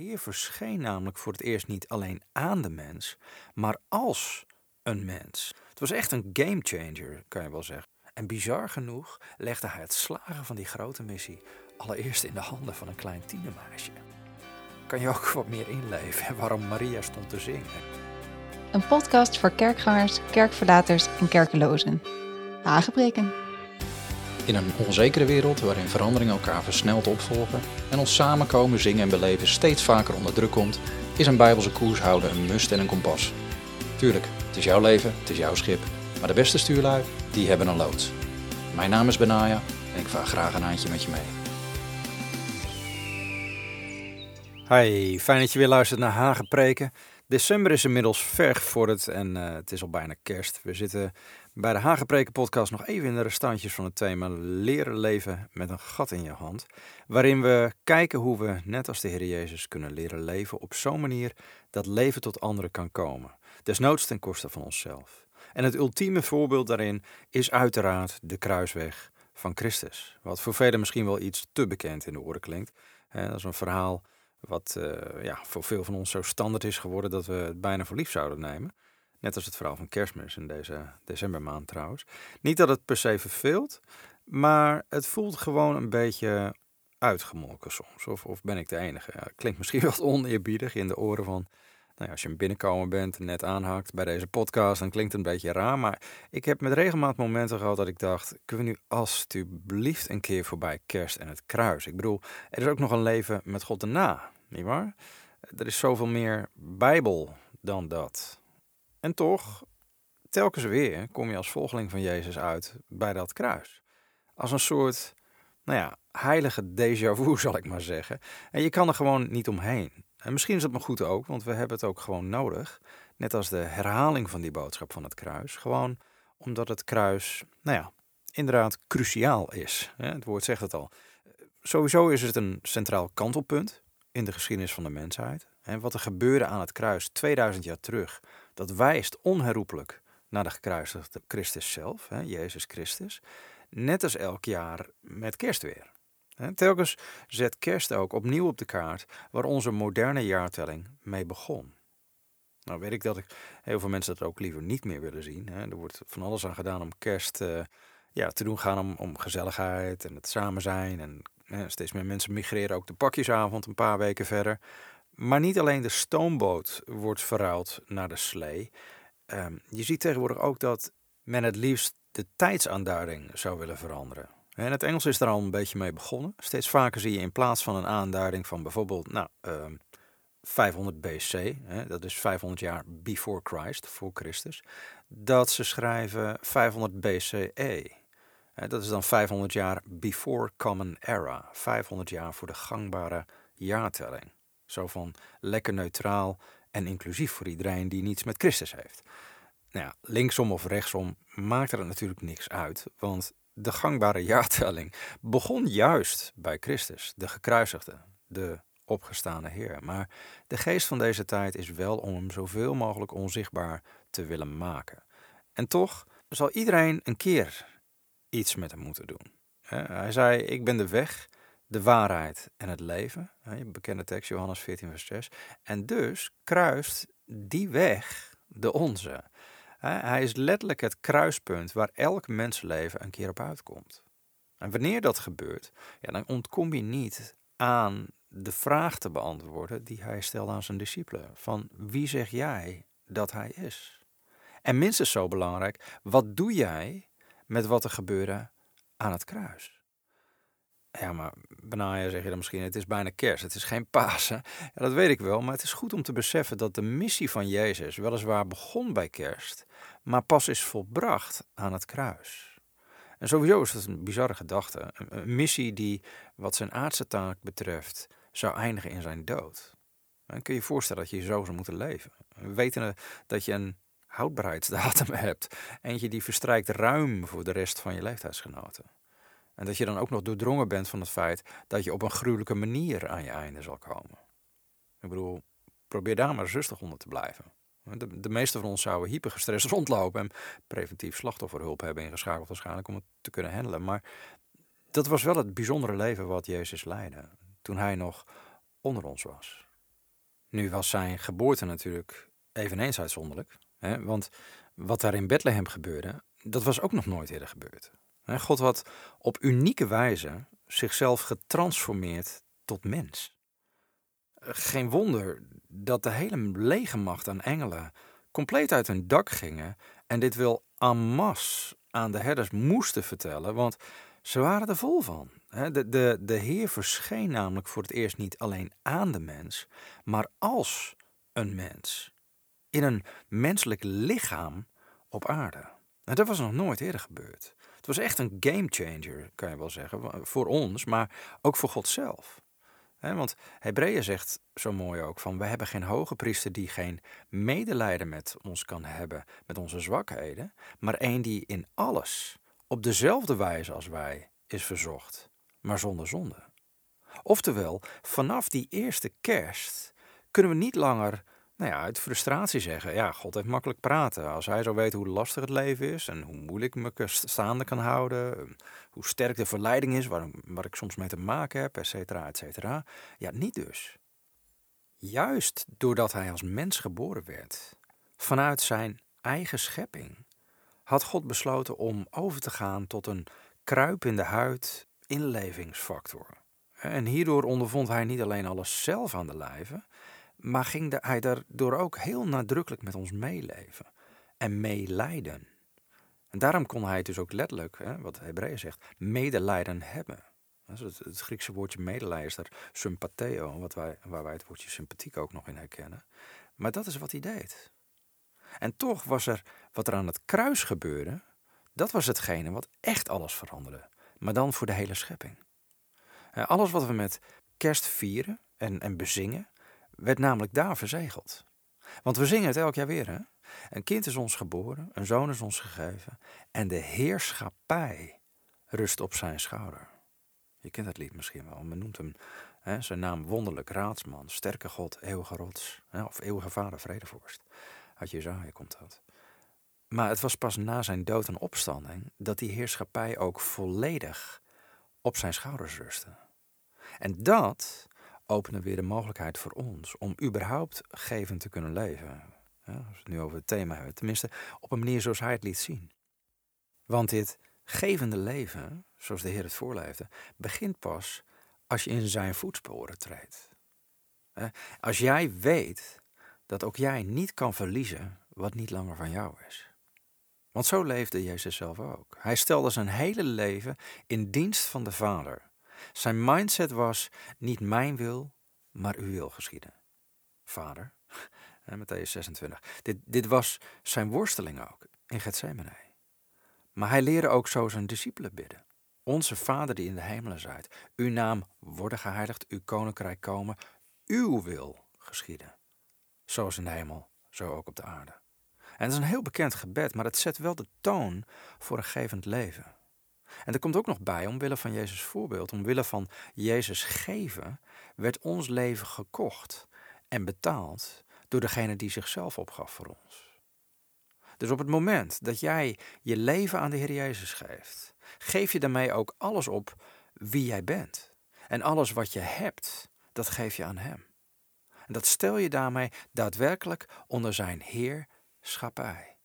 Heer verscheen namelijk voor het eerst niet alleen aan de mens, maar als een mens. Het was echt een gamechanger, kan je wel zeggen. En bizar genoeg legde hij het slagen van die grote missie allereerst in de handen van een klein tienermeisje. Kan je ook wat meer inleven waarom Maria stond te zingen? Een podcast voor kerkgangers, kerkverlaters en kerkelozen. Hagebreken. In een onzekere wereld waarin veranderingen elkaar versneld opvolgen en ons samenkomen, zingen en beleven steeds vaker onder druk komt, is een bijbelse koers houden een must en een kompas. Tuurlijk, het is jouw leven, het is jouw schip, maar de beste stuurlui, die hebben een loods. Mijn naam is Benaya en ik vaar graag een handje met je mee. Hi, fijn dat je weer luistert naar Hagepreken. December is inmiddels ver gevorderd en uh, het is al bijna kerst. We zitten bij de Hagepreken podcast nog even in de restantjes van het thema leren leven met een gat in je hand. Waarin we kijken hoe we, net als de Heer Jezus, kunnen leren leven op zo'n manier dat leven tot anderen kan komen. Desnoods ten koste van onszelf. En het ultieme voorbeeld daarin is uiteraard de kruisweg van Christus. Wat voor velen misschien wel iets te bekend in de oren klinkt. Dat is een verhaal wat uh, ja, voor veel van ons zo standaard is geworden dat we het bijna voor lief zouden nemen. Net als het verhaal van kerstmis in deze decembermaand trouwens. Niet dat het per se verveelt, maar het voelt gewoon een beetje uitgemolken soms. Of, of ben ik de enige? Ja, klinkt misschien wel oneerbiedig in de oren van... Nou ja, als je een binnenkomen bent en net aanhakt bij deze podcast, dan klinkt het een beetje raar. Maar ik heb met regelmaat momenten gehad dat ik dacht: kunnen we nu alstublieft een keer voorbij kerst en het kruis? Ik bedoel, er is ook nog een leven met God erna, nietwaar? Er is zoveel meer Bijbel dan dat. En toch, telkens weer kom je als volgeling van Jezus uit bij dat kruis. Als een soort, nou ja, heilige déjà vu zal ik maar zeggen. En je kan er gewoon niet omheen. En misschien is dat maar goed ook, want we hebben het ook gewoon nodig. Net als de herhaling van die boodschap van het kruis. Gewoon omdat het kruis, nou ja, inderdaad cruciaal is. Het woord zegt het al. Sowieso is het een centraal kantelpunt in de geschiedenis van de mensheid. En wat er gebeurde aan het kruis 2000 jaar terug, dat wijst onherroepelijk naar de gekruisigde Christus zelf, Jezus Christus. Net als elk jaar met kerst weer. Telkens zet kerst ook opnieuw op de kaart waar onze moderne jaartelling mee begon. Nou weet ik dat ik heel veel mensen dat ook liever niet meer willen zien. Er wordt van alles aan gedaan om kerst uh, ja, te doen gaan om, om gezelligheid en het samen zijn. En steeds meer mensen migreren ook de pakjesavond een paar weken verder. Maar niet alleen de stoomboot wordt verruild naar de slee. Ehm, je ziet tegenwoordig ook dat men het liefst de tijdsaanduiding zou willen veranderen. En het Engels is er al een beetje mee begonnen. Steeds vaker zie je in plaats van een aanduiding van bijvoorbeeld nou, 500 ehm, BC, hè, dat is 500 jaar before Christ, voor Christus, dat ze schrijven 500 BCE. Dat is dan 500 jaar before Common Era, 500 jaar voor de gangbare jaartelling. Zo van lekker neutraal en inclusief voor iedereen die niets met Christus heeft. Nou ja, linksom of rechtsom maakt er natuurlijk niks uit, want de gangbare jaartelling begon juist bij Christus, de gekruisigde, de opgestane Heer. Maar de geest van deze tijd is wel om hem zoveel mogelijk onzichtbaar te willen maken. En toch zal iedereen een keer iets met hem moeten doen. Hij zei: Ik ben de weg, de waarheid en het leven. Bekende tekst, Johannes 14, vers 6. En dus kruist die weg de onze. Hij is letterlijk het kruispunt waar elk mensenleven een keer op uitkomt. En wanneer dat gebeurt, ja, dan ontkom je niet aan de vraag te beantwoorden die hij stelde aan zijn discipelen. Van wie zeg jij dat hij is? En minstens zo belangrijk, wat doe jij met wat er gebeurde aan het kruis? Ja, maar Benaya zeg je dan misschien, het is bijna kerst, het is geen Pasen. Ja, dat weet ik wel, maar het is goed om te beseffen dat de missie van Jezus weliswaar begon bij kerst, maar pas is volbracht aan het kruis. En sowieso is dat een bizarre gedachte. Een, missie die, wat zijn aardse taak betreft, zou eindigen in zijn dood. Dan kun je je voorstellen dat je zo zou moeten leven. Wetende dat je een houdbaarheidsdatum hebt. Eentje die verstrijkt ruim voor de rest van je leeftijdsgenoten. En dat je dan ook nog doordrongen bent van het feit dat je op een gruwelijke manier aan je einde zal komen. Ik bedoel, probeer daar maar rustig onder te blijven. De, de meeste van ons zouden hypergestrest rondlopen en preventief slachtofferhulp hebben ingeschakeld waarschijnlijk om het te kunnen handelen. Maar dat was wel het bijzondere leven wat Jezus leidde toen hij nog onder ons was. Nu was zijn geboorte natuurlijk eveneens uitzonderlijk. Hè? Want wat daar in Bethlehem gebeurde, dat was ook nog nooit eerder gebeurd. God had op unieke wijze zichzelf getransformeerd tot mens. Geen wonder dat de hele legermacht aan engelen compleet uit hun dak gingen en dit wel en masse aan de herders moesten vertellen, want ze waren er vol van. De, de, de Heer verscheen namelijk voor het eerst niet alleen aan de mens, maar als een mens. In een menselijk lichaam op aarde. En dat was nog nooit eerder gebeurd. Het was echt een gamechanger, kan je wel zeggen, voor ons, maar ook voor God zelf. want Hebreeën zegt zo mooi ook van, we hebben geen hoge priester die geen medelijden met ons kan hebben, met onze zwakheden, maar een die in alles, op dezelfde wijze als wij, is verzocht, maar zonder zonde. Oftewel, vanaf die eerste kerst kunnen we niet langer nou ja, uit frustratie zeggen. Ja, God heeft makkelijk praten. Als hij zo weet hoe lastig het leven is en hoe moeilijk ik me staande kan houden, hoe sterk de verleiding is, waar, waar ik soms mee te maken heb, et cetera, et cetera. Ja, niet dus. Juist doordat hij als mens geboren werd, vanuit zijn eigen schepping, had God besloten om over te gaan tot een kruipende huid inlevingsfactor. En hierdoor ondervond hij niet alleen alles zelf aan de lijve, maar ging hij daardoor ook heel nadrukkelijk met ons meeleven en meelijden. En daarom kon hij dus ook letterlijk, hè, wat Hebreeën zegt, medelijden hebben. Het, het, Griekse woordje medelijden is daar sympatheo, wat wij, waar wij het woordje sympathiek ook nog in herkennen. Maar dat is wat hij deed. En toch was er wat er aan het kruis gebeurde, dat was hetgene wat echt alles veranderde. Maar dan voor de hele schepping. Alles wat we met kerst vieren en, en bezingen, werd namelijk daar verzegeld. Want we zingen het elk jaar weer, hè? Een kind is ons geboren, een zoon is ons gegeven en de heerschappij rust op zijn schouder. Je kent het lied misschien wel, men noemt hem hè, zijn naam wonderlijk, raadsman, sterke God, eeuwige rots, hè, of eeuwige vader, vredevorst. Uit Jezaja komt dat. Maar het was pas na zijn dood en opstanding dat die heerschappij ook volledig op zijn schouders rustte. En dat openen weer de mogelijkheid voor ons om überhaupt gevend te kunnen leven. Als we het nu over het thema hebben. Tenminste, op een manier zoals hij het liet zien. Want dit gevende leven, zoals de Heer het voorleefde, begint pas als je in zijn voetsporen treedt. Als jij weet dat ook jij niet kan verliezen wat niet langer van jou is. Want zo leefde Jezus zelf ook. Hij stelde zijn hele leven in dienst van de Vader. Zijn mindset was niet mijn wil, maar uw wil geschieden. Vader, Matthäus 26. Dit, dit was zijn worsteling ook in Gethsemane. Maar hij leerde ook zo zijn discipelen bidden. Onze Vader die in de hemelen zijt, uw naam worden geheiligd, uw koninkrijk komen, uw wil geschieden. Zoals in de hemel, zo ook op de aarde. En het is een heel bekend gebed, maar het zet wel de toon voor een gevend leven. En er komt ook nog bij, omwille van Jezus' voorbeeld, omwille van Jezus geven, werd ons leven gekocht en betaald door degene die zichzelf opgaf voor ons. Dus op het moment dat jij je leven aan de Heer Jezus geeft, geef je daarmee ook alles op wie jij bent. En alles wat je hebt, dat geef je aan Hem. En dat stel je daarmee daadwerkelijk onder zijn heerschappij.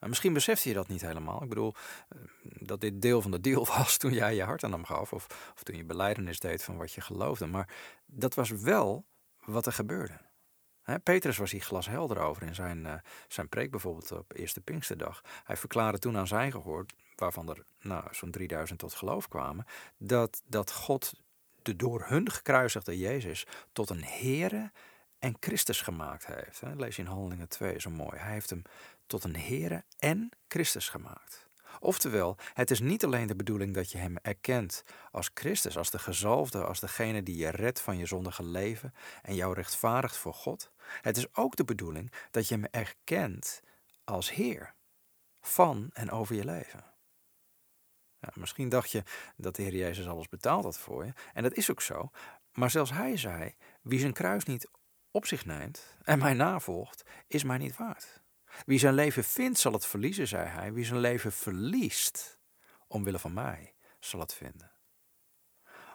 Maar misschien besefte je dat niet helemaal. Ik bedoel, eh, dat dit deel van de deal was toen jij je hart aan hem gaf. Of, of toen je beleidenis deed van wat je geloofde. Maar dat was wel wat er gebeurde. Petrus was hier glashelder over in zijn, uh, zijn preek bijvoorbeeld op Eerste Pinksterdag. Hij verklaarde toen aan zijn gehoor, waarvan er nou, zo'n 3000 tot geloof kwamen, dat, dat God de door hun gekruisigde Jezus tot een Here en Christus gemaakt heeft. He, lees in Handelingen 2 zo mooi. Hij heeft hem tot een Here en Christus gemaakt. Oftewel, het is niet alleen de bedoeling dat je hem erkent als Christus, als de gezalfde, als degene die je redt van je zondige leven en jou rechtvaardigt voor God. Het is ook de bedoeling dat je hem erkent als Heer van en over je leven. Misschien dacht je dat de Heer Jezus alles betaald had voor je, en dat is ook zo. Maar zelfs hij zei: Wie zijn kruis niet op zich neemt en mij navolgt, is mij niet waard. Wie zijn leven vindt, zal het verliezen, zei hij. Wie zijn leven verliest, omwille van mij, zal het vinden.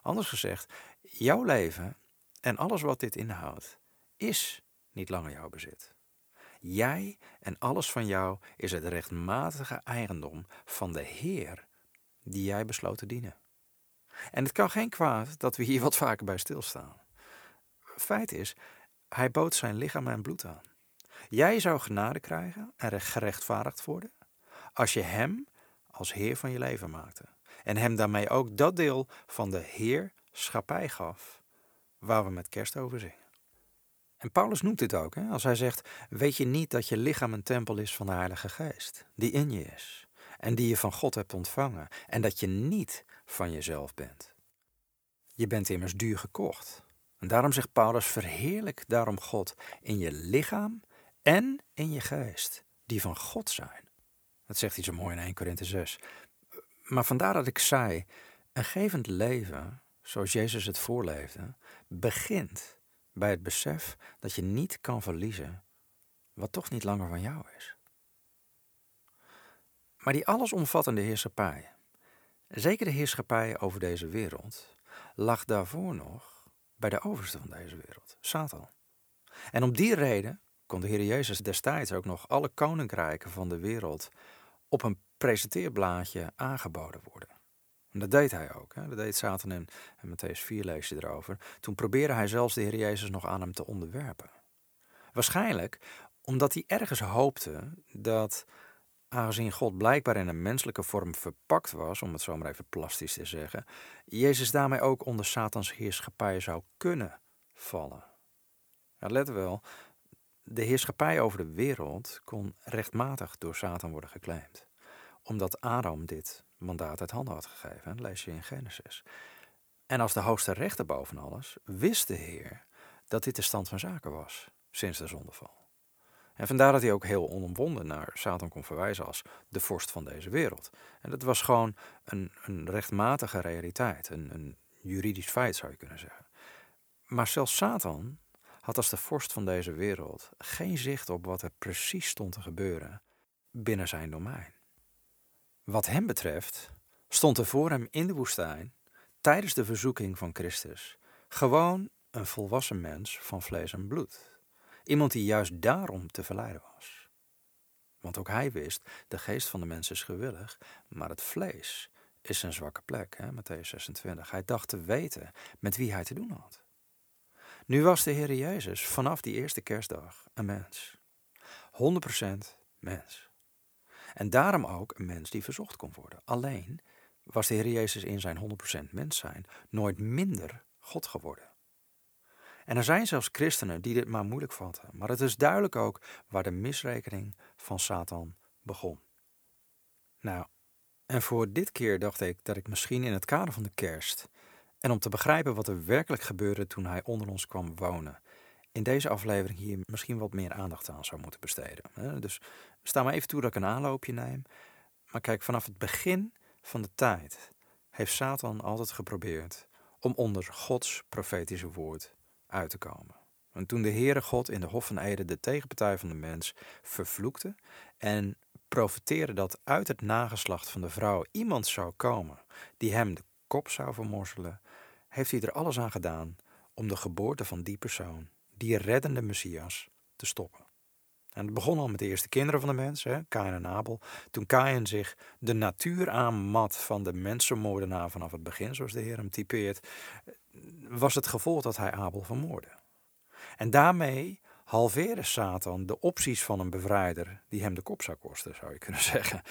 Anders gezegd, jouw leven en alles wat dit inhoudt, is niet langer jouw bezit. Jij en alles van jou is het rechtmatige eigendom van de Heer die jij besloot te dienen. En het kan geen kwaad dat we hier wat vaker bij stilstaan. Feit is, hij bood zijn lichaam en bloed aan. Jij zou genade krijgen en gerechtvaardigd worden als je hem als Heer van je leven maakte. En hem daarmee ook dat deel van de Heerschappij gaf waar we met kerst over zingen. En Paulus noemt dit ook, hè, als hij zegt: Weet je niet dat je lichaam een tempel is van de Heilige Geest, die in je is, en die je van God hebt ontvangen, en dat je niet van jezelf bent? Je bent immers duur gekocht. En daarom zegt Paulus: Verheerlijk daarom God in je lichaam en in je geest, die van God zijn. Dat zegt hij zo mooi in 1 Korinthe 6. Maar vandaar dat ik zei: een gevend leven, zoals Jezus het voorleefde, begint bij het besef dat je niet kan verliezen wat toch niet langer van jou is. Maar die allesomvattende heerschappij, zeker de heerschappij over deze wereld, lag daarvoor nog bij de overste van deze wereld, Satan. En om die reden kon de Heer Jezus destijds ook nog alle koninkrijken van de wereld op een presenteerblaadje aangeboden worden. En dat deed hij ook. Hè? Dat deed Satan in, en Matthäus 4 lees je erover. Toen probeerde hij zelfs de Heer Jezus nog aan hem te onderwerpen. Waarschijnlijk omdat hij ergens hoopte dat, aangezien God blijkbaar in een menselijke vorm verpakt was, om het zo maar even plastisch te zeggen, Jezus daarmee ook onder Satans heerschappij zou kunnen vallen. Ja, let wel, de heerschappij over de wereld kon rechtmatig door Satan worden geclaimd. Omdat Adam dit mandaat uit handen had gegeven, lees je in Genesis. En als de hoogste rechter boven alles, wist de Heer dat dit de stand van zaken was, sinds de zondeval. En vandaar dat hij ook heel onomwonden naar Satan kon verwijzen als de vorst van deze wereld. En dat was gewoon een, een rechtmatige realiteit, een, een juridisch feit zou je kunnen zeggen. Maar zelfs Satan had als de vorst van deze wereld geen zicht op wat er precies stond te gebeuren binnen zijn domein. Wat hem betreft stond er voor hem in de woestijn, tijdens de verzoeking van Christus, gewoon een volwassen mens van vlees en bloed. Iemand die juist daarom te verleiden was. Want ook hij wist, de geest van de mens is gewillig, maar het vlees is zijn zwakke plek, hè, Matthäus 26. Hij dacht te weten met wie hij te doen had. Nu was de Heer Jezus vanaf die eerste kerstdag een mens. 100% mens. En daarom ook een mens die verzocht kon worden. Alleen was de Heer Jezus in zijn 100% mens zijn nooit minder God geworden. En er zijn zelfs christenen die dit maar moeilijk vatten. Maar het is duidelijk ook waar de misrekening van Satan begon. Nou, en voor dit keer dacht ik dat ik misschien in het kader van de kerst en om te begrijpen wat er werkelijk gebeurde toen hij onder ons kwam wonen, in deze aflevering hier misschien wat meer aandacht aan zou moeten besteden. Dus sta maar even toe dat ik een aanloopje neem. Maar kijk, vanaf het begin van de tijd heeft Satan altijd geprobeerd om onder Gods profetische woord uit te komen. En toen de Heere God in de Hof van Eden de tegenpartij van de mens vervloekte en profeteerde dat uit het nageslacht van de vrouw iemand zou komen die hem de kop zou vermorzelen, heeft hij er alles aan gedaan om de geboorte van die persoon, die reddende Messias, te stoppen. En het begon al met de eerste kinderen van de mens, hè, Kain en Abel. Toen Kain zich de natuur aanmat van de mensenmoordenaar vanaf het begin, zoals de Heer hem typeert, was het gevolg dat hij Abel vermoordde. En daarmee halveerde Satan de opties van een bevrijder die hem de kop zou kosten, zou je kunnen zeggen.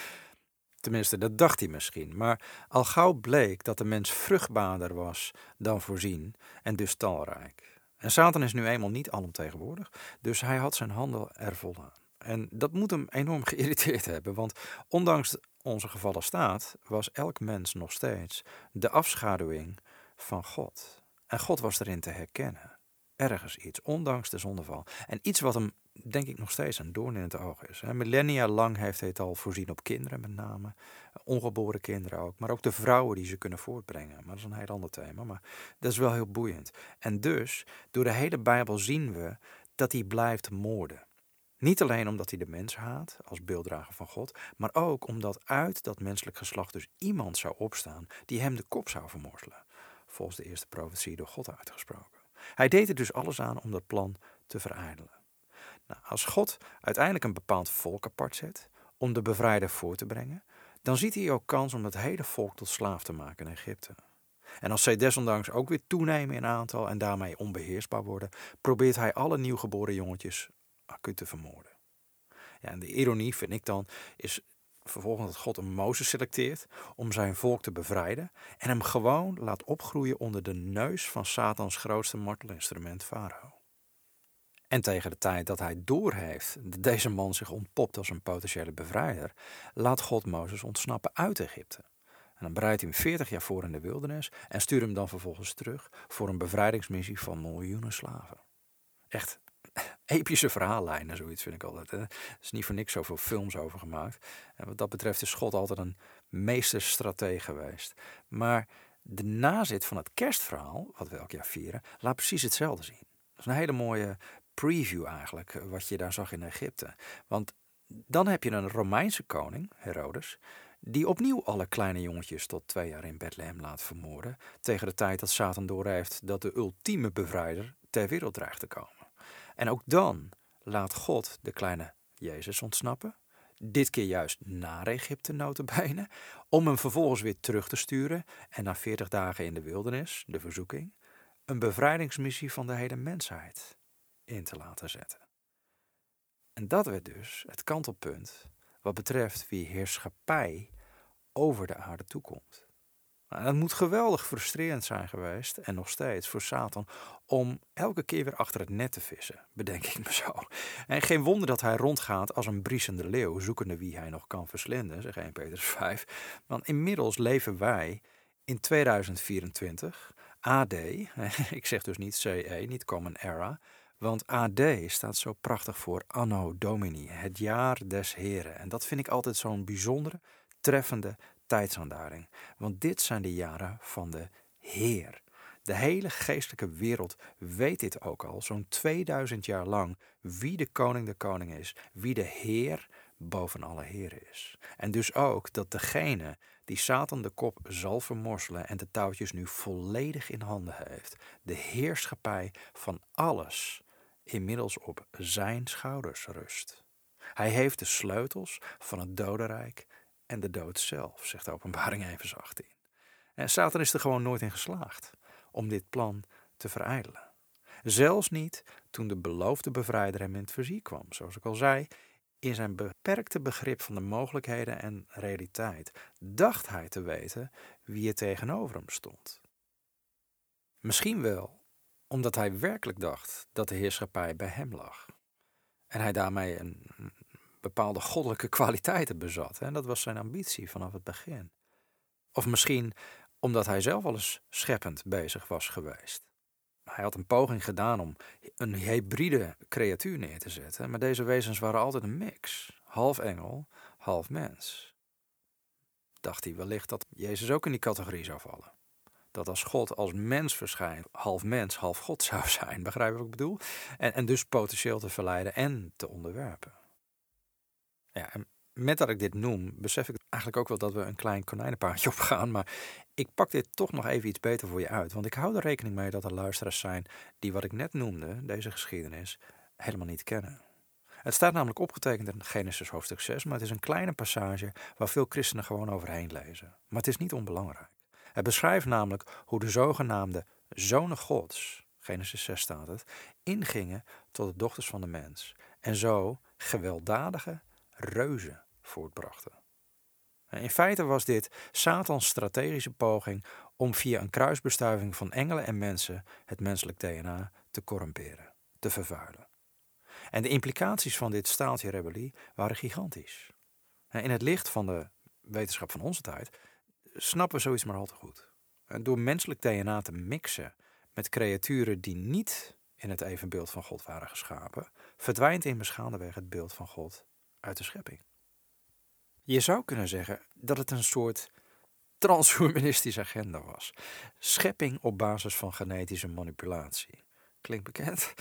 Tenminste, dat dacht hij misschien. Maar al gauw bleek dat de mens vruchtbaarder was dan voorzien en dus talrijk. En Satan is nu eenmaal niet alomtegenwoordig, dus hij had zijn handen er. En dat moet hem enorm geïrriteerd hebben, want ondanks onze gevallen staat was elk mens nog steeds de afschaduwing van God. En God was erin te herkennen. Ergens iets, ondanks de zondeval. En iets wat hem, denk ik, nog steeds een doorn in het oog is. Millennia lang heeft hij het al voorzien op kinderen, met name. Ongeboren kinderen ook. Maar ook de vrouwen die ze kunnen voortbrengen. Maar dat is een heel ander thema. Maar dat is wel heel boeiend. En dus, door de hele Bijbel zien we dat hij blijft moorden. Niet alleen omdat hij de mens haat als beelddrager van God, maar ook omdat uit dat menselijk geslacht dus iemand zou opstaan die hem de kop zou vermorzelen volgens de eerste profetie door God uitgesproken. Hij deed er dus alles aan om dat plan te verijdelen. Nou, als God uiteindelijk een bepaald volk apart zet om de bevrijder voor te brengen, dan ziet hij ook kans om het hele volk tot slaaf te maken in Egypte. En als zij desondanks ook weer toenemen in aantal en daarmee onbeheersbaar worden, probeert hij alle nieuwgeboren jongetjes acuut te vermoorden. Ja, en de ironie, vind ik dan, is vervolgens dat God een Mozes selecteert om zijn volk te bevrijden en hem gewoon laat opgroeien onder de neus van Satans grootste martelinstrument, Farao. En tegen de tijd dat hij doorheeft dat deze man zich ontpopt als een potentiële bevrijder, laat God Mozes ontsnappen uit Egypte. En dan bereidt hij hem 40 jaar voor in de wildernis en stuurt hem dan vervolgens terug voor een bevrijdingsmissie van miljoenen slaven. Echt epische verhaallijnen, zoiets vind ik altijd. Hè. Er is niet voor niks zoveel films over gemaakt. En wat dat betreft is God altijd een meesterstratege geweest. Maar de nazit van het kerstverhaal, wat we elk jaar vieren, laat precies hetzelfde zien. Dat is een hele mooie preview eigenlijk, wat je daar zag in Egypte. Want dan heb je een Romeinse koning, Herodes, die opnieuw alle kleine jongetjes tot twee jaar in Bethlehem laat vermoorden, tegen de tijd dat Satan doorheeft dat de ultieme bevrijder ter wereld dreigt te komen. En ook dan laat God de kleine Jezus ontsnappen, dit keer juist naar Egypte notabene, om hem vervolgens weer terug te sturen en na veertig dagen in de wildernis, de verzoeking, een bevrijdingsmissie van de hele mensheid in te laten zetten. En dat werd dus het kantelpunt wat betreft wie heerschappij over de aarde toekomt. Nou, dat moet geweldig frustrerend zijn geweest, en nog steeds voor Satan, om elke keer weer achter het net te vissen, bedenk ik me zo. En geen wonder dat hij rondgaat als een briesende leeuw, zoekende wie hij nog kan verslinden, zeg 1 Petrus 5. Want inmiddels leven wij in 2024, AD, ik zeg dus niet CE, niet Common Era, want AD staat zo prachtig voor Anno Domini, het jaar des Heren. En dat vind ik altijd zo'n bijzondere, treffende tijdsaanduiding. Want dit zijn de jaren van de Heer. De hele geestelijke wereld weet dit ook al, zo'n 2000 jaar lang, wie de koning de koning is, wie de Heer boven alle heren is. En dus ook dat degene die Satan de kop zal vermorselen en de touwtjes nu volledig in handen heeft, de heerschappij van alles inmiddels op zijn schouders rust. Hij heeft de sleutels van het dodenrijk en de dood zelf, zegt de openbaring even 18. En Satan is er gewoon nooit in geslaagd om dit plan te verijdelen. Zelfs niet toen de beloofde bevrijder hem in het vizier kwam. Zoals ik al zei, in zijn beperkte begrip van de mogelijkheden en realiteit dacht hij te weten wie er tegenover hem stond. Misschien wel omdat hij werkelijk dacht dat de heerschappij bij hem lag. En hij daarmee een bepaalde goddelijke kwaliteiten bezat. En dat was zijn ambitie vanaf het begin. Of misschien omdat hij zelf al eens scheppend bezig was geweest. Hij had een poging gedaan om een hybride creatuur neer te zetten, maar deze wezens waren altijd een mix. Half engel, half mens. Dacht hij wellicht dat Jezus ook in die categorie zou vallen. Dat als God als mens verschijnt, half mens, half God zou zijn, begrijp je wat ik bedoel? En, en dus potentieel te verleiden en te onderwerpen. Ja, en met dat ik dit noem, besef ik eigenlijk ook wel dat we een klein konijnenpaardje opgaan. Maar ik pak dit toch nog even iets beter voor je uit. Want ik hou er rekening mee dat er luisteraars zijn die wat ik net noemde, deze geschiedenis, helemaal niet kennen. Het staat namelijk opgetekend in Genesis hoofdstuk 6, maar het is een kleine passage waar veel christenen gewoon overheen lezen. Maar het is niet onbelangrijk. Het beschrijft namelijk hoe de zogenaamde zonen Gods, Genesis 6 staat het, ingingen tot de dochters van de mens. En zo gewelddadige reuzen voortbrachten. In feite was dit Satans strategische poging om via een kruisbestuiving van engelen en mensen het menselijk DNA te corrumperen, te vervuilen. En de implicaties van dit staaltje rebellie waren gigantisch. In het licht van de wetenschap van onze tijd snappen we zoiets maar al te goed. Door menselijk DNA te mixen met creaturen die niet in het evenbeeld van God waren geschapen, verdwijnt in weg het beeld van God uit de schepping. Je zou kunnen zeggen dat het een soort transhumanistische agenda was. Schepping op basis van genetische manipulatie. Klinkt bekend?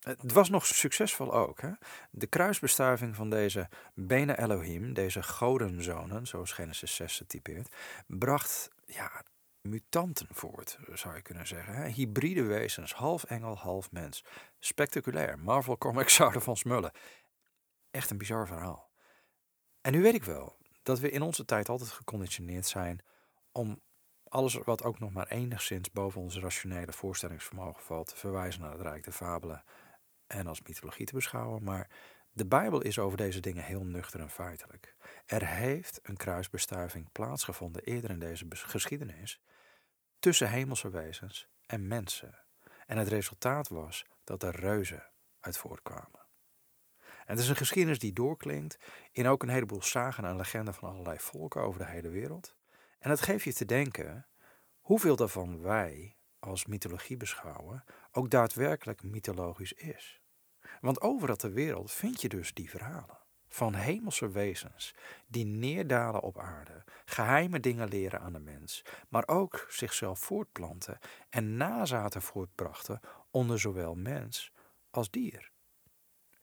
Het was nog succesvol ook. Hè? De kruisbestuiving van deze Bene Elohim, deze godenzonen, zoals Genesis 6 typeert, bracht ja, mutanten voort, zou je kunnen zeggen. Hè? Hybride wezens, half engel, half mens. Spectaculair. Marvel Comics zouden van smullen. Echt een bizar verhaal. En nu weet ik wel dat we in onze tijd altijd geconditioneerd zijn om alles wat ook nog maar enigszins boven onze rationele voorstellingsvermogen valt, te verwijzen naar het Rijk der Fabelen en als mythologie te beschouwen. Maar de Bijbel is over deze dingen heel nuchter en feitelijk. Er heeft een kruisbestuiving plaatsgevonden eerder in deze geschiedenis tussen hemelse wezens en mensen. En het resultaat was dat er reuzen uit voortkwamen. En het is een geschiedenis die doorklinkt in ook een heleboel zagen en legenden van allerlei volken over de hele wereld. En het geeft je te denken hoeveel daarvan wij als mythologie beschouwen ook daadwerkelijk mythologisch is. Want overal ter wereld vind je dus die verhalen van hemelse wezens die neerdalen op aarde, geheime dingen leren aan de mens, maar ook zichzelf voortplanten en nazaten voortbrachten onder zowel mens als dier.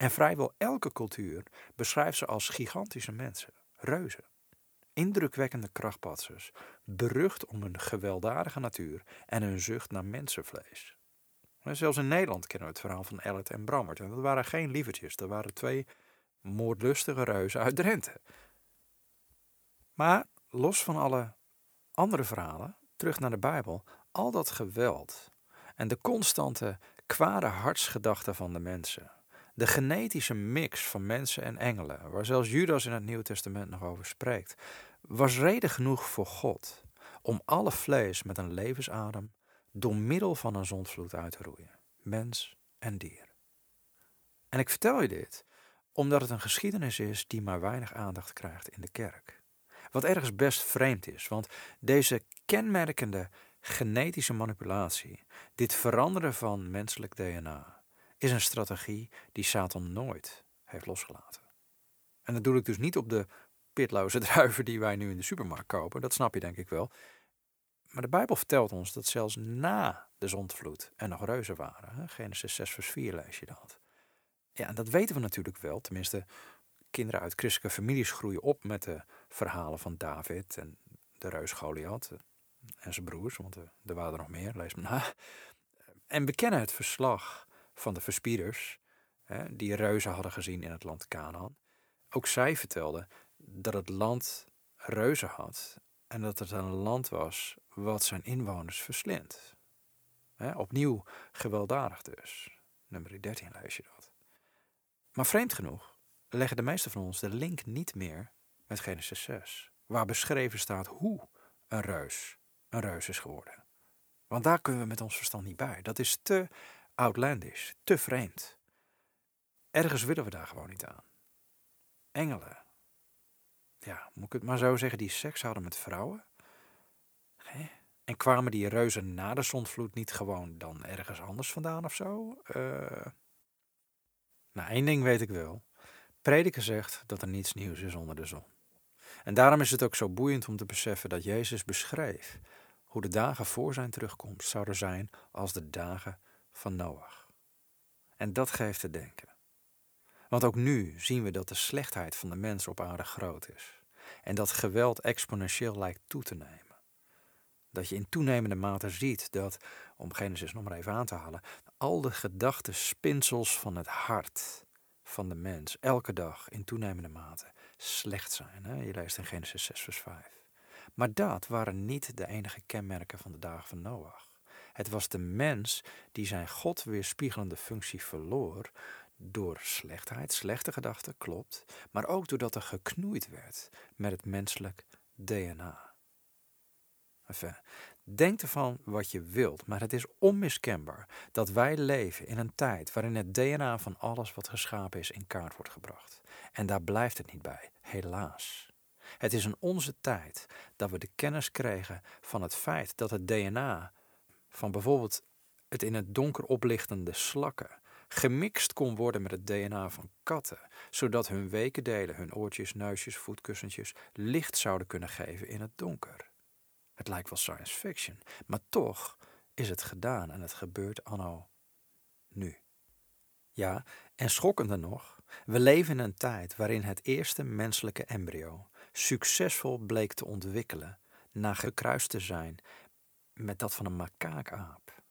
En vrijwel elke cultuur beschrijft ze als gigantische mensen, reuzen. Indrukwekkende krachtpatsers, berucht om hun gewelddadige natuur en hun zucht naar mensenvlees. Zelfs in Nederland kennen we het verhaal van Ellet en Brammert. En dat waren geen lievertjes, dat waren twee moordlustige reuzen uit Drenthe. Maar los van alle andere verhalen, terug naar de Bijbel, al dat geweld en de constante kwade hartsgedachten van de mensen, de genetische mix van mensen en engelen, waar zelfs Judas in het Nieuwe Testament nog over spreekt, was reden genoeg voor God om alle vlees met een levensadem door middel van een zondvloed uit te roeien, mens en dier. En ik vertel je dit omdat het een geschiedenis is die maar weinig aandacht krijgt in de kerk. Wat ergens best vreemd is, want deze kenmerkende genetische manipulatie, dit veranderen van menselijk DNA, is een strategie die Satan nooit heeft losgelaten. En dat doe ik dus niet op de pitloze druiven die wij nu in de supermarkt kopen, dat snap je denk ik wel. Maar de Bijbel vertelt ons dat zelfs na de zondvloed er nog reuzen waren. Genesis 6 vers 4 lees je dat. Ja, en dat weten we natuurlijk wel. Tenminste, kinderen uit christelijke families groeien op met de verhalen van David en de reus Goliath en zijn broers, want er waren er nog meer, lees maar na. En we kennen het verslag van de verspieders, hè, die reuzen hadden gezien in het land Canaan. Ook zij vertelden dat het land reuzen had en dat het een land was wat zijn inwoners verslindt. opnieuw gewelddadig dus. Nummer 13 lees je dat. Maar vreemd genoeg leggen de meeste van ons de link niet meer met Genesis 6, waar beschreven staat hoe een reus een reus is geworden. Want daar kunnen we met ons verstand niet bij. Dat is te outlandish, te vreemd. Ergens willen we daar gewoon niet aan. Engelen. Ja, moet ik het maar zo zeggen, die seks hadden met vrouwen? En kwamen die reuzen na de zondvloed niet gewoon dan ergens anders vandaan of zo? Uh, nou, één ding weet ik wel. Prediker zegt dat er niets nieuws is onder de zon. En daarom is het ook zo boeiend om te beseffen dat Jezus beschreef hoe de dagen voor zijn terugkomst zouden zijn als de dagen van Noach. En dat geeft te denken. Want ook nu zien we dat de slechtheid van de mens op aarde groot is. En dat geweld exponentieel lijkt toe te nemen. Dat je in toenemende mate ziet dat, om Genesis nog maar even aan te halen, al de gedachten, spinsels van het hart van de mens elke dag in toenemende mate slecht zijn. Hè? Je leest in Genesis 6, vers 5. Maar dat waren niet de enige kenmerken van de dagen van Noach. Het was de mens die zijn God weerspiegelende functie verloor door slechtheid, slechte gedachten, klopt, maar ook doordat er geknoeid werd met het menselijk DNA. Enfin, denk ervan wat je wilt, maar het is onmiskenbaar dat wij leven in een tijd waarin het DNA van alles wat geschapen is in kaart wordt gebracht. En daar blijft het niet bij, helaas. Het is in onze tijd dat we de kennis kregen van het feit dat het DNA van bijvoorbeeld het in het donker oplichtende slakken gemixt kon worden met het DNA van katten, zodat hun weke delen, hun oortjes, neusjes, voetkussentjes licht zouden kunnen geven in het donker. Het lijkt wel science fiction, maar toch is het gedaan en het gebeurt anno nu. Ja, en schokkender nog, we leven in een tijd waarin het eerste menselijke embryo succesvol bleek te ontwikkelen na gekruist te zijn met dat van een makaakaap.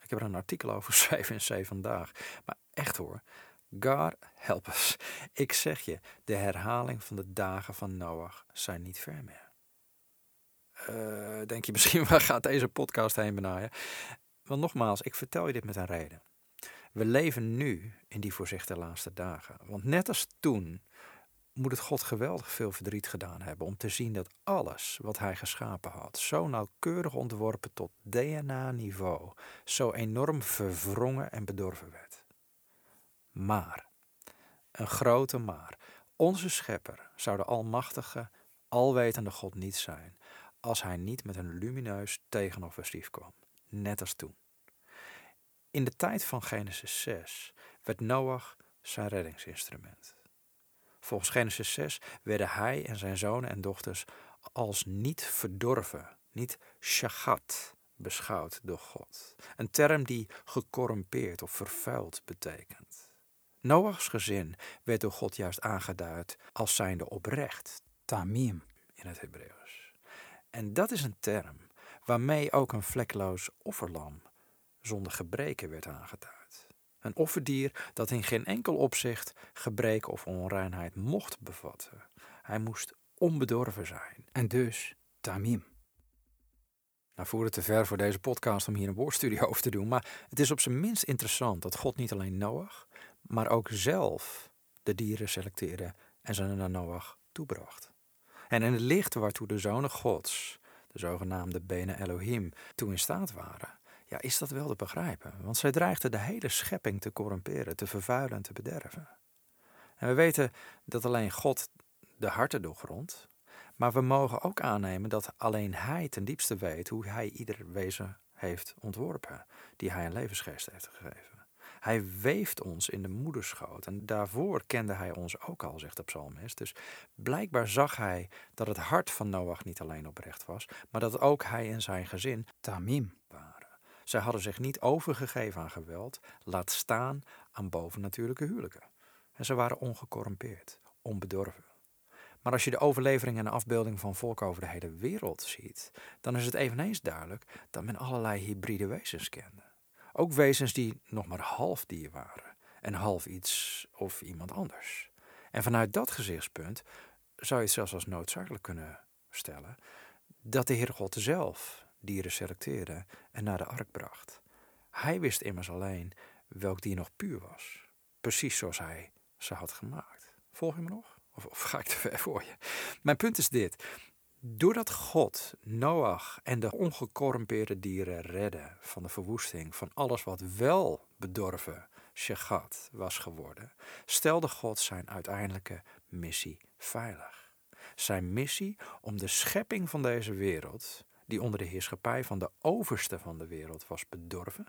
Ik heb er een artikel over geschreven in C vandaag. Maar echt hoor, God help us. Ik zeg je, de herhaling van de dagen van Noach zijn niet ver meer. Uh, denk je misschien, waar gaat deze podcast heen benaaien? Want nogmaals, ik vertel je dit met een reden. We leven nu in die voorzichtige laatste dagen. Want net als toen moet het God geweldig veel verdriet gedaan hebben om te zien dat alles wat hij geschapen had, zo nauwkeurig ontworpen tot DNA-niveau, zo enorm verwrongen en bedorven werd. Maar, een grote maar, onze schepper zou de almachtige, alwetende God niet zijn als hij niet met een lumineus tegenoffensief kwam, net als toen. In de tijd van Genesis 6 werd Noach zijn reddingsinstrument. Volgens Genesis 6 werden hij en zijn zonen en dochters als niet verdorven, niet shagat, beschouwd door God. Een term die gecorrumpeerd of vervuild betekent. Noachs gezin werd door God juist aangeduid als zijnde oprecht, tamim in het Hebreeuws. En dat is een term waarmee ook een vlekloos offerlam zonder gebreken werd aangeduid. Een offerdier dat in geen enkel opzicht gebreken of onreinheid mocht bevatten. Hij moest onbedorven zijn en dus tamim. Nou voert het te ver voor deze podcast om hier een woordstudie over te doen, maar het is op zijn minst interessant dat God niet alleen Noach, maar ook zelf de dieren selecteerde en ze naar Noach toebracht. En in het licht waartoe de zonen Gods, de zogenaamde Bene Elohim, toen in staat waren, ja, is dat wel te begrijpen? Want zij dreigden de hele schepping te corrumperen, te vervuilen en te bederven. En we weten dat alleen God de harten doorgrondt, maar we mogen ook aannemen dat alleen Hij ten diepste weet hoe Hij ieder wezen heeft ontworpen, die Hij een levensgeest heeft gegeven. Hij weeft ons in de moederschoot en daarvoor kende Hij ons ook al, zegt de psalmist. Dus blijkbaar zag Hij dat het hart van Noach niet alleen oprecht was, maar dat ook Hij en zijn gezin tamim. Zij hadden zich niet overgegeven aan geweld, laat staan aan bovennatuurlijke huwelijken. En ze waren ongecorrumpeerd, onbedorven. Maar als je de overlevering en de afbeelding van volken over de hele wereld ziet, dan is het eveneens duidelijk dat men allerlei hybride wezens kende. Ook wezens die nog maar half dier waren en half iets of iemand anders. En vanuit dat gezichtspunt zou je het zelfs als noodzakelijk kunnen stellen dat de Heer God zelf dieren selecteerde en naar de ark bracht. Hij wist immers alleen welk dier nog puur was. Precies zoals hij ze had gemaakt. Volg je me nog? Of, ga ik te ver voor je? Mijn punt is dit. Doordat God Noach en de ongecorrumpeerde dieren redde van de verwoesting van alles wat wel bedorven Shegat was geworden, stelde God zijn uiteindelijke missie veilig. Zijn missie om de schepping van deze wereld die onder de heerschappij van de overste van de wereld was bedorven,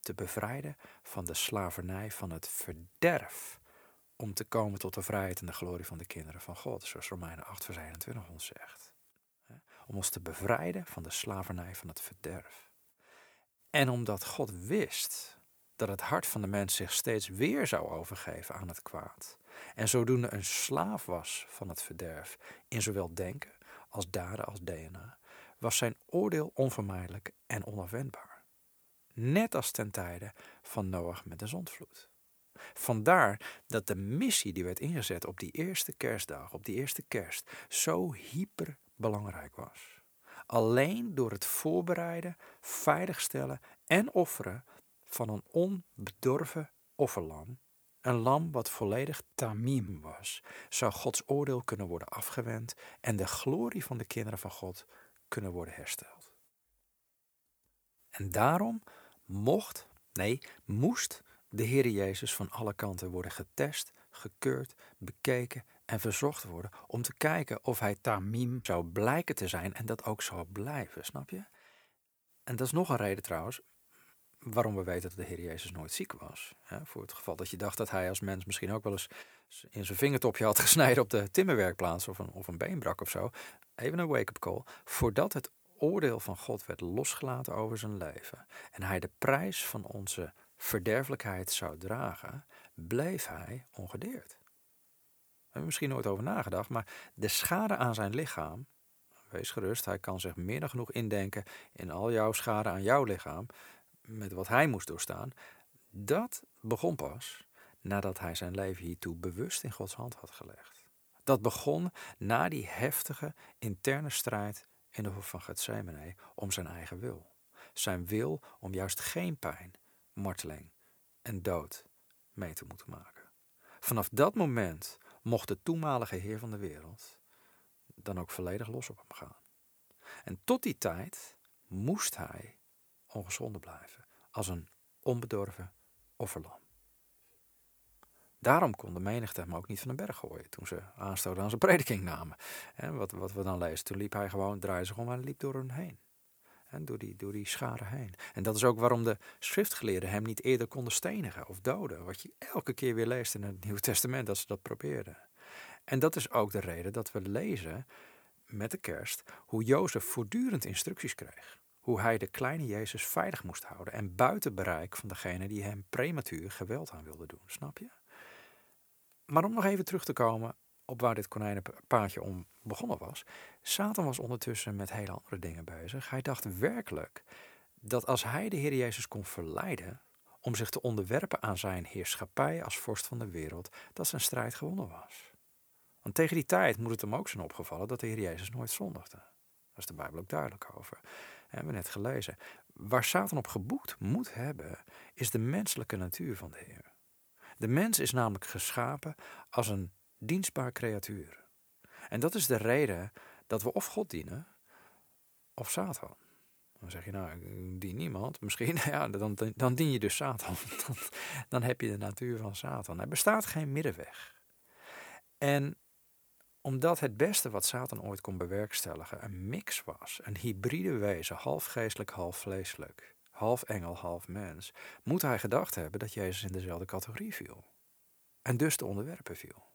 te bevrijden van de slavernij van het verderf, om te komen tot de vrijheid en de glorie van de kinderen van God, zoals Romeinen 8 vers 21 ons zegt. Om ons te bevrijden van de slavernij van het verderf. En omdat God wist dat het hart van de mens zich steeds weer zou overgeven aan het kwaad, en zodoende een slaaf was van het verderf in zowel denken als daden als DNA, was zijn oordeel onvermijdelijk en onafwendbaar. Net als ten tijde van Noach met de zondvloed. Vandaar dat de missie die werd ingezet op die eerste kerstdag, op die eerste kerst, zo hyper belangrijk was. Alleen door het voorbereiden, veiligstellen en offeren van een onbedorven offerlam, een lam wat volledig tamim was, zou Gods oordeel kunnen worden afgewend en de glorie van de kinderen van God kunnen worden hersteld. En daarom mocht, nee, moest de Heer Jezus van alle kanten worden getest, gekeurd, bekeken en verzocht worden om te kijken of hij tamim zou blijken te zijn en dat ook zou blijven, snap je? En dat is nog een reden trouwens waarom we weten dat de Heer Jezus nooit ziek was. voor het geval dat je dacht dat hij als mens misschien ook wel eens in zijn vingertopje had gesneden op de timmerwerkplaats of een, of een beenbrak of zo. Even een wake-up call. Voordat het oordeel van God werd losgelaten over zijn leven en hij de prijs van onze verderfelijkheid zou dragen, bleef hij ongedeerd. We hebben misschien nooit over nagedacht, maar de schade aan zijn lichaam wees gerust, hij kan zich meer dan genoeg indenken in al jouw schade aan jouw lichaam, met wat hij moest doorstaan. Dat begon pas nadat hij zijn leven hiertoe bewust in Gods hand had gelegd. Dat begon na die heftige interne strijd in de hof van Gethsemane om zijn eigen wil. Zijn wil om juist geen pijn, marteling en dood mee te moeten maken. Vanaf dat moment mocht de toenmalige Heer van de wereld dan ook volledig los op hem gaan. En tot die tijd moest hij ongezonden blijven, als een onbedorven offerlam. Daarom kon de menigte hem ook niet van de berg gooien toen ze aanstoten aan zijn prediking namen. En wat, wat we dan lezen, toen liep hij gewoon, draaide zich om en liep door hen heen. En door die, door die scharen heen. En dat is ook waarom de schriftgeleerden hem niet eerder konden stenigen of doden. Wat je elke keer weer leest in het Nieuwe Testament, dat ze dat probeerden. En dat is ook de reden dat we lezen met de kerst hoe Jozef voortdurend instructies kreeg. Hoe hij de kleine Jezus veilig moest houden en buiten bereik van degene die hem prematuur geweld aan wilde doen. Snap je? Maar om nog even terug te komen op waar dit konijnenpaadje om begonnen was. Satan was ondertussen met hele andere dingen bezig. Hij dacht werkelijk dat als hij de Heer Jezus kon verleiden om zich te onderwerpen aan zijn heerschappij als vorst van de wereld, dat zijn strijd gewonnen was. Want tegen die tijd moet het hem ook zijn opgevallen dat de Heer Jezus nooit zondigde. Daar is de Bijbel ook duidelijk over. Hebben we net gelezen. Waar Satan op geboekt moet hebben, is de menselijke natuur van de Heer. De mens is namelijk geschapen als een dienstbaar creatuur. En dat is de reden dat we of God dienen of Satan. Dan zeg je, nou, ik dien niemand. Misschien, ja, dan, dan dien je dus Satan. Dan, dan heb je de natuur van Satan. Er bestaat geen middenweg. En omdat het beste wat Satan ooit kon bewerkstelligen een mix was, een hybride wezen, half geestelijk, half vleeselijk, half engel, half mens, moet hij gedacht hebben dat Jezus in dezelfde categorie viel. En dus te onderwerpen viel.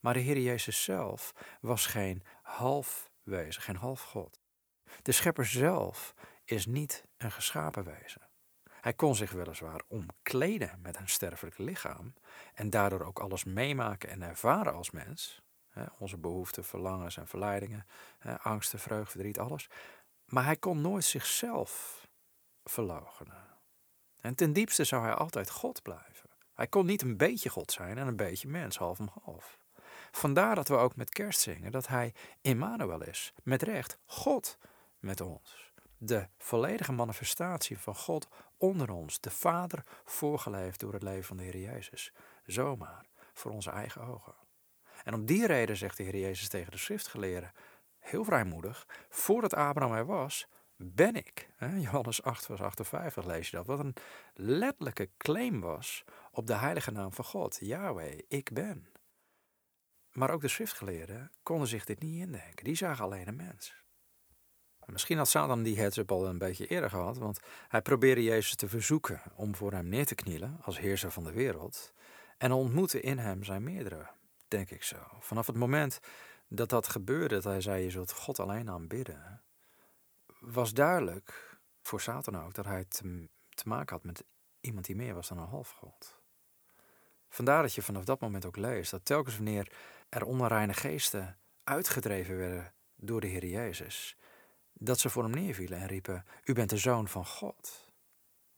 Maar de Heer Jezus zelf was geen half wezen, geen half God. De schepper zelf is niet een geschapen wezen. Hij kon zich weliswaar omkleden met een sterfelijk lichaam en daardoor ook alles meemaken en ervaren als mens. Onze behoeften, verlangens en verleidingen, angsten, vreugde, verdriet, alles. Maar hij kon nooit zichzelf verloochenen. En ten diepste zou hij altijd God blijven. Hij kon niet een beetje God zijn en een beetje mens, half om half. Vandaar dat we ook met kerst zingen dat hij Immanuel is, met recht God met ons. De volledige manifestatie van God onder ons, de Vader voorgeleefd door het leven van de Heer Jezus. Zomaar, voor onze eigen ogen. En om die reden zegt de Heer Jezus tegen de schriftgeleerden, heel vrijmoedig, voordat Abraham er was, ben ik. Johannes 8, vers 58 lees je dat. Wat een letterlijke claim was op de heilige naam van God. Yahweh, ik ben. Maar ook de schriftgeleerden konden zich dit niet indenken. Die zagen alleen een mens. Misschien had Satan die heads-up al een beetje eerder gehad, want hij probeerde Jezus te verzoeken om voor hem neer te knielen als heerser van de wereld en ontmoette in hem zijn meerdere, denk ik zo. Vanaf het moment dat dat gebeurde, dat hij zei je zult God alleen aanbidden, was duidelijk voor Satan ook dat hij te, te maken had met iemand die meer was dan een halfgod. Vandaar dat je vanaf dat moment ook leest dat telkens wanneer er onreine geesten uitgedreven werden door de Heer Jezus, dat ze voor hem neervielen en riepen: U bent de zoon van God.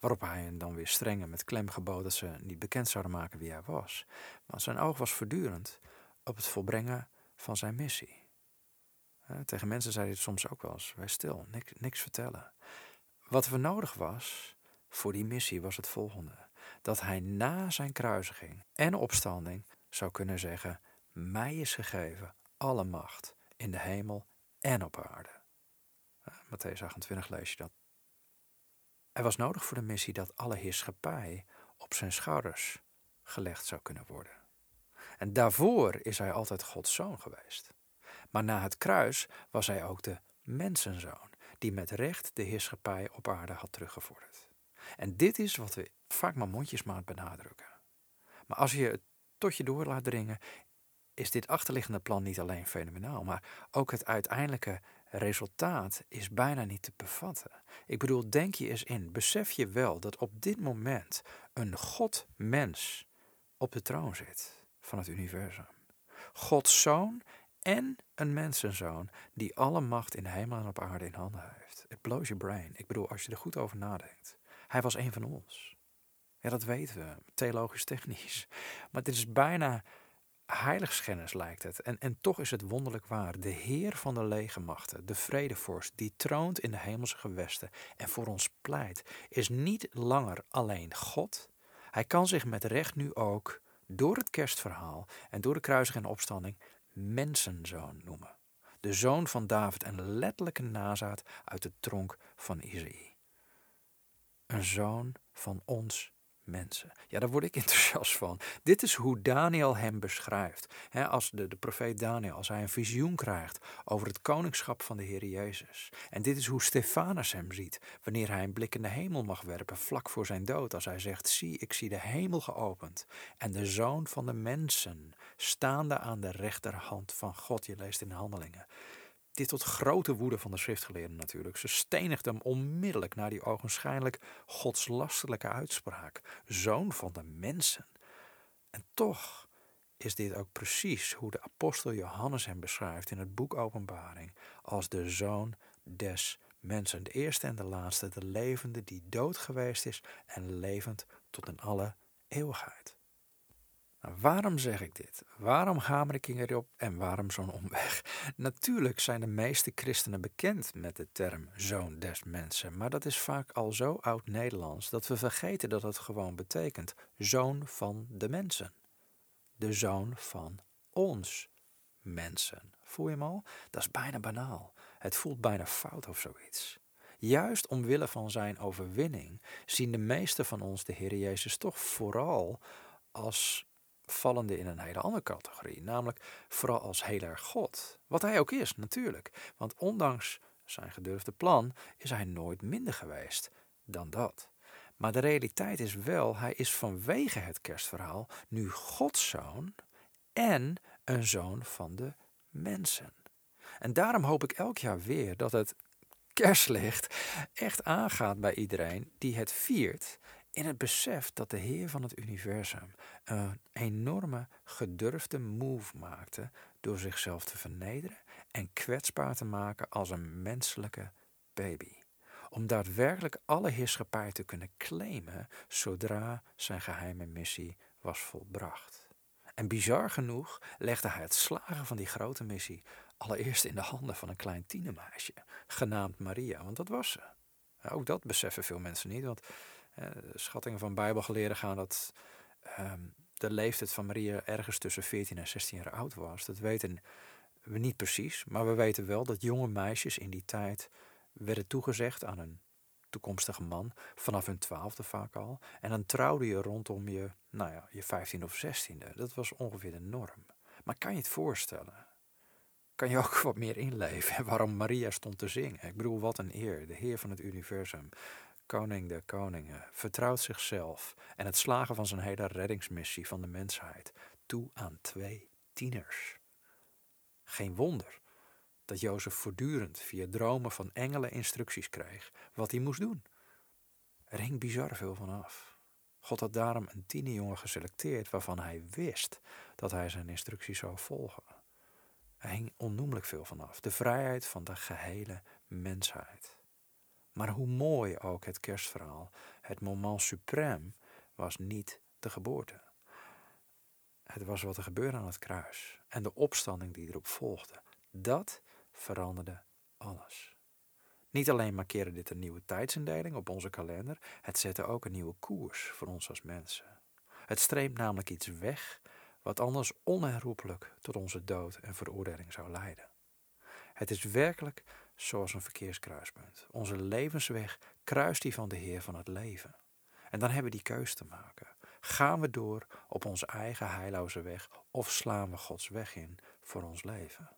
Waarop hij hen dan weer streng met klem gebood dat ze niet bekend zouden maken wie hij was. Want zijn oog was voortdurend op het volbrengen van zijn missie. Tegen mensen zei hij het soms ook wel eens: Wees stil, niks, vertellen. Wat er nodig was voor die missie was het volgende: dat hij na zijn kruisiging en opstanding zou kunnen zeggen: mij is gegeven alle macht in de hemel en op aarde. Matthäus 28 lees je dat. Er was nodig voor de missie dat alle heerschappij op zijn schouders gelegd zou kunnen worden. En daarvoor is hij altijd Gods zoon geweest. Maar na het kruis was hij ook de mensenzoon, die met recht de heerschappij op aarde had teruggevorderd. En dit is wat we vaak maar mondjesmaat benadrukken. Maar als je het tot je door laat dringen, is dit achterliggende plan niet alleen fenomenaal, maar ook het uiteindelijke resultaat is bijna niet te bevatten. Ik bedoel, denk je eens in, besef je wel dat op dit moment een God-mens op de troon zit van het universum. Gods zoon en een mensenzoon die alle macht in hemel en op aarde in handen heeft. It blows your brain. Ik bedoel, als je er goed over nadenkt. Hij was een van ons. Ja, dat weten we, theologisch technisch. Maar dit is bijna heiligschennis lijkt het. En, en toch is het wonderlijk waar. De Heer van de legermachten, de vredevorst, die troont in de hemelse gewesten en voor ons pleit, is niet langer alleen God. Hij kan zich met recht nu ook, door het kerstverhaal en door de kruising en opstanding, mensenzoon noemen. De zoon van David, een letterlijke nazaat uit de tronk van Isaïe. Een zoon van ons mensen. Ja, daar word ik enthousiast van. Dit is hoe Daniel hem beschrijft. als de, de profeet Daniel, als hij een visioen krijgt over het koningschap van de Heer Jezus. En dit is hoe Stefanus hem ziet, wanneer hij een blik in de hemel mag werpen, vlak voor zijn dood. Als hij zegt, zie, ik zie de hemel geopend en de zoon van de mensen, staande aan de rechterhand van God. Je leest in de handelingen. Dit tot grote woede van de schriftgeleerden natuurlijk. Ze stenigde hem onmiddellijk na die ogenschijnlijk godslastelijke uitspraak. Zoon van de mensen. En toch is dit ook precies hoe de apostel Johannes hem beschrijft in het boek Openbaring. Als de zoon des mensen. De eerste en de laatste, de levende die dood geweest is en levend tot in alle eeuwigheid. Nou, waarom zeg ik dit? Waarom hamer ik erop en waarom zo'n omweg? Natuurlijk zijn de meeste christenen bekend met de term zoon des mensen, maar dat is vaak al zo oud-Nederlands dat we vergeten dat het gewoon betekent zoon van de mensen. De zoon van ons mensen. Voel je hem al? Dat is bijna banaal. Het voelt bijna fout of zoiets. Juist omwille van zijn overwinning zien de meesten van ons de Heer Jezus toch vooral als vallende in een hele andere categorie, namelijk vooral als heel erg God. Wat hij ook is, natuurlijk. Want ondanks zijn gedurfde plan is hij nooit minder geweest dan dat. Maar de realiteit is wel, hij is vanwege het kerstverhaal nu Gods zoon en een zoon van de mensen. En daarom hoop ik elk jaar weer dat het kerstlicht echt aangaat bij iedereen die het viert in het besef dat de Heer van het universum een enorme gedurfde move maakte door zichzelf te vernederen en kwetsbaar te maken als een menselijke baby. Om daadwerkelijk alle heerschappij te kunnen claimen zodra zijn geheime missie was volbracht. En bizar genoeg legde hij het slagen van die grote missie allereerst in de handen van een klein tienermeisje, genaamd Maria, want dat was ze. Ook dat beseffen veel mensen niet, want schattingen van Bijbelgeleerden gaan dat ehm, de leeftijd van Maria ergens tussen 14 en 16 jaar oud was. Dat weten we niet precies, maar we weten wel dat jonge meisjes in die tijd werden toegezegd aan een toekomstige man, vanaf hun twaalfde vaak al. En dan trouwde je rondom je, nou ja, je 15 of 16e. Dat was ongeveer de norm. Maar kan je het voorstellen? Kan je ook wat meer inleven waarom Maria stond te zingen? Ik bedoel, wat een eer, de Heer van het universum koning der koningen, vertrouwt zichzelf en het slagen van zijn hele reddingsmissie van de mensheid toe aan twee tieners. Geen wonder dat Jozef voortdurend via dromen van engelen instructies kreeg wat hij moest doen. Er hing bizar veel van af. God had daarom een tienerjongen geselecteerd waarvan hij wist dat hij zijn instructies zou volgen. Er hing onnoemelijk veel van af. De vrijheid van de gehele mensheid. Maar hoe mooi ook het kerstverhaal, het moment suprême was niet de geboorte. Het was wat er gebeurde aan het kruis en de opstanding die erop volgde. Dat veranderde alles. Niet alleen markeerde dit een nieuwe tijdsindeling op onze kalender, het zette ook een nieuwe koers voor ons als mensen. Het streept namelijk iets weg wat anders onherroepelijk tot onze dood en veroordeling zou leiden. Het is werkelijk zoals een verkeerskruispunt. Onze levensweg kruist die van de Heer van het leven. En dan hebben we die keus te maken. Gaan we door op onze eigen heilloze weg of slaan we Gods weg in voor ons leven?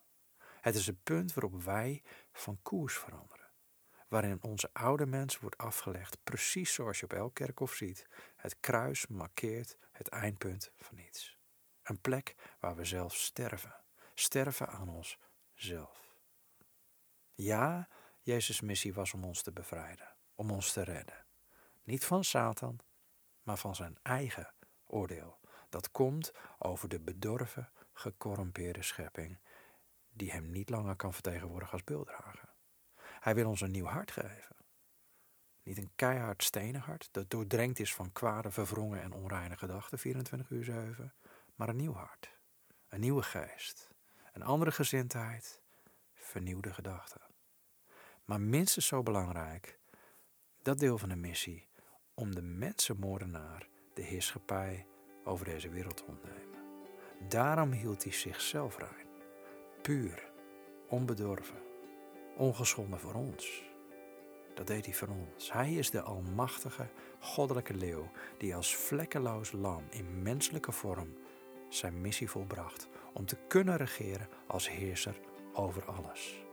Het is het punt waarop wij van koers veranderen. Waarin onze oude mens wordt afgelegd, precies zoals je op elk kerkhof ziet. Het kruis markeert het eindpunt van iets. Een plek waar we zelf sterven. Sterven aan onszelf. Ja, Jezus' missie was om ons te bevrijden, om ons te redden. Niet van Satan, maar van zijn eigen oordeel. Dat komt over de bedorven, gecorrumpeerde schepping die hem niet langer kan vertegenwoordigen als beelddrager. Hij wil ons een nieuw hart geven. Niet een keihard stenen hart dat doordrenkt is van kwade, verwrongen en onreine gedachten 24 uur 7, maar een nieuw hart, een nieuwe geest, een andere gezindheid, vernieuwde gedachten. Maar minstens zo belangrijk, dat deel van de missie om de mensenmoordenaar de heerschappij over deze wereld te ontnemen. Daarom hield hij zichzelf rein, puur, onbedorven, ongeschonden voor ons. Dat deed hij voor ons. Hij is de almachtige, goddelijke leeuw die als vlekkeloos lam in menselijke vorm zijn missie volbracht om te kunnen regeren als heerser over alles.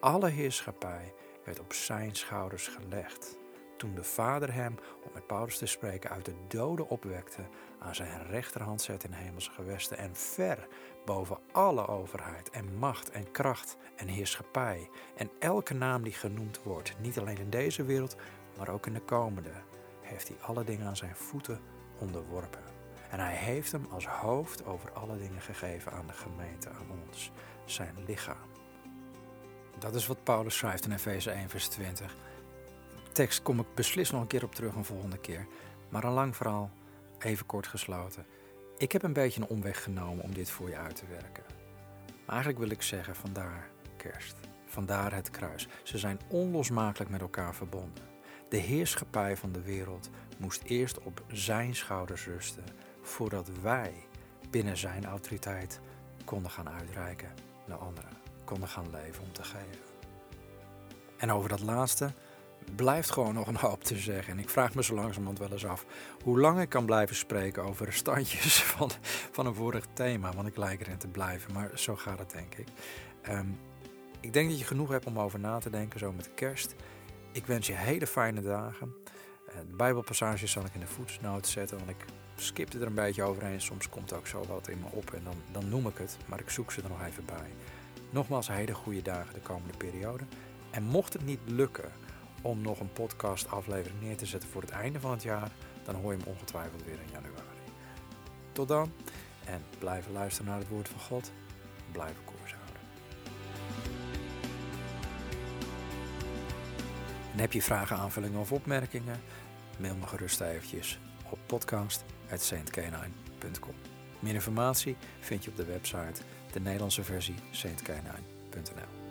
Alle heerschappij werd op zijn schouders gelegd toen de Vader hem, om met Paulus te spreken, uit de doden opwekte, aan zijn rechterhand zet in hemelse gewesten en ver boven alle overheid en macht en kracht en heerschappij en elke naam die genoemd wordt, niet alleen in deze wereld, maar ook in de komende, heeft hij alle dingen aan zijn voeten onderworpen. En hij heeft hem als hoofd over alle dingen gegeven aan de gemeente, aan ons, zijn lichaam. Dat is wat Paulus schrijft in Efeze 1, vers 20 tekst kom ik beslist nog een keer op terug een volgende keer. Maar een lang verhaal, even kort gesloten. Ik heb een beetje een omweg genomen om dit voor je uit te werken. Maar eigenlijk wil ik zeggen, vandaar kerst. Vandaar het kruis. Ze zijn onlosmakelijk met elkaar verbonden. De heerschappij van de wereld moest eerst op zijn schouders rusten, voordat wij binnen zijn autoriteit konden gaan uitreiken naar anderen, konden gaan leven om te geven. En over dat laatste, blijft gewoon nog een hoop te zeggen. En ik vraag me zo langzamerhand wel eens af hoe lang ik kan blijven spreken over standjes van, van een vorig thema. Want ik lijk erin te blijven, maar zo gaat het denk ik. Ehm, ik denk dat je genoeg hebt om over na te denken, zo met de kerst. Ik wens je hele fijne dagen. Uh, de Bijbelpassages zal ik in de voetnoot zetten, want ik skipte er een beetje overheen. Soms komt ook zo wat in me op en dan, dan noem ik het, maar ik zoek ze er nog even bij. Nogmaals, hele goede dagen de komende periode. En mocht het niet lukken om nog een podcast aflevering neer te zetten voor het einde van het jaar, dan hoor je hem ongetwijfeld weer in januari. Tot dan en blijven luisteren naar het woord van God. Blijven koers houden. En heb je vragen, aanvullingen of opmerkingen? Mail me gerust eventjes op podcast.saintcanine.com. Meer informatie vind je op de website, de Nederlandse versie saintcanine.nl.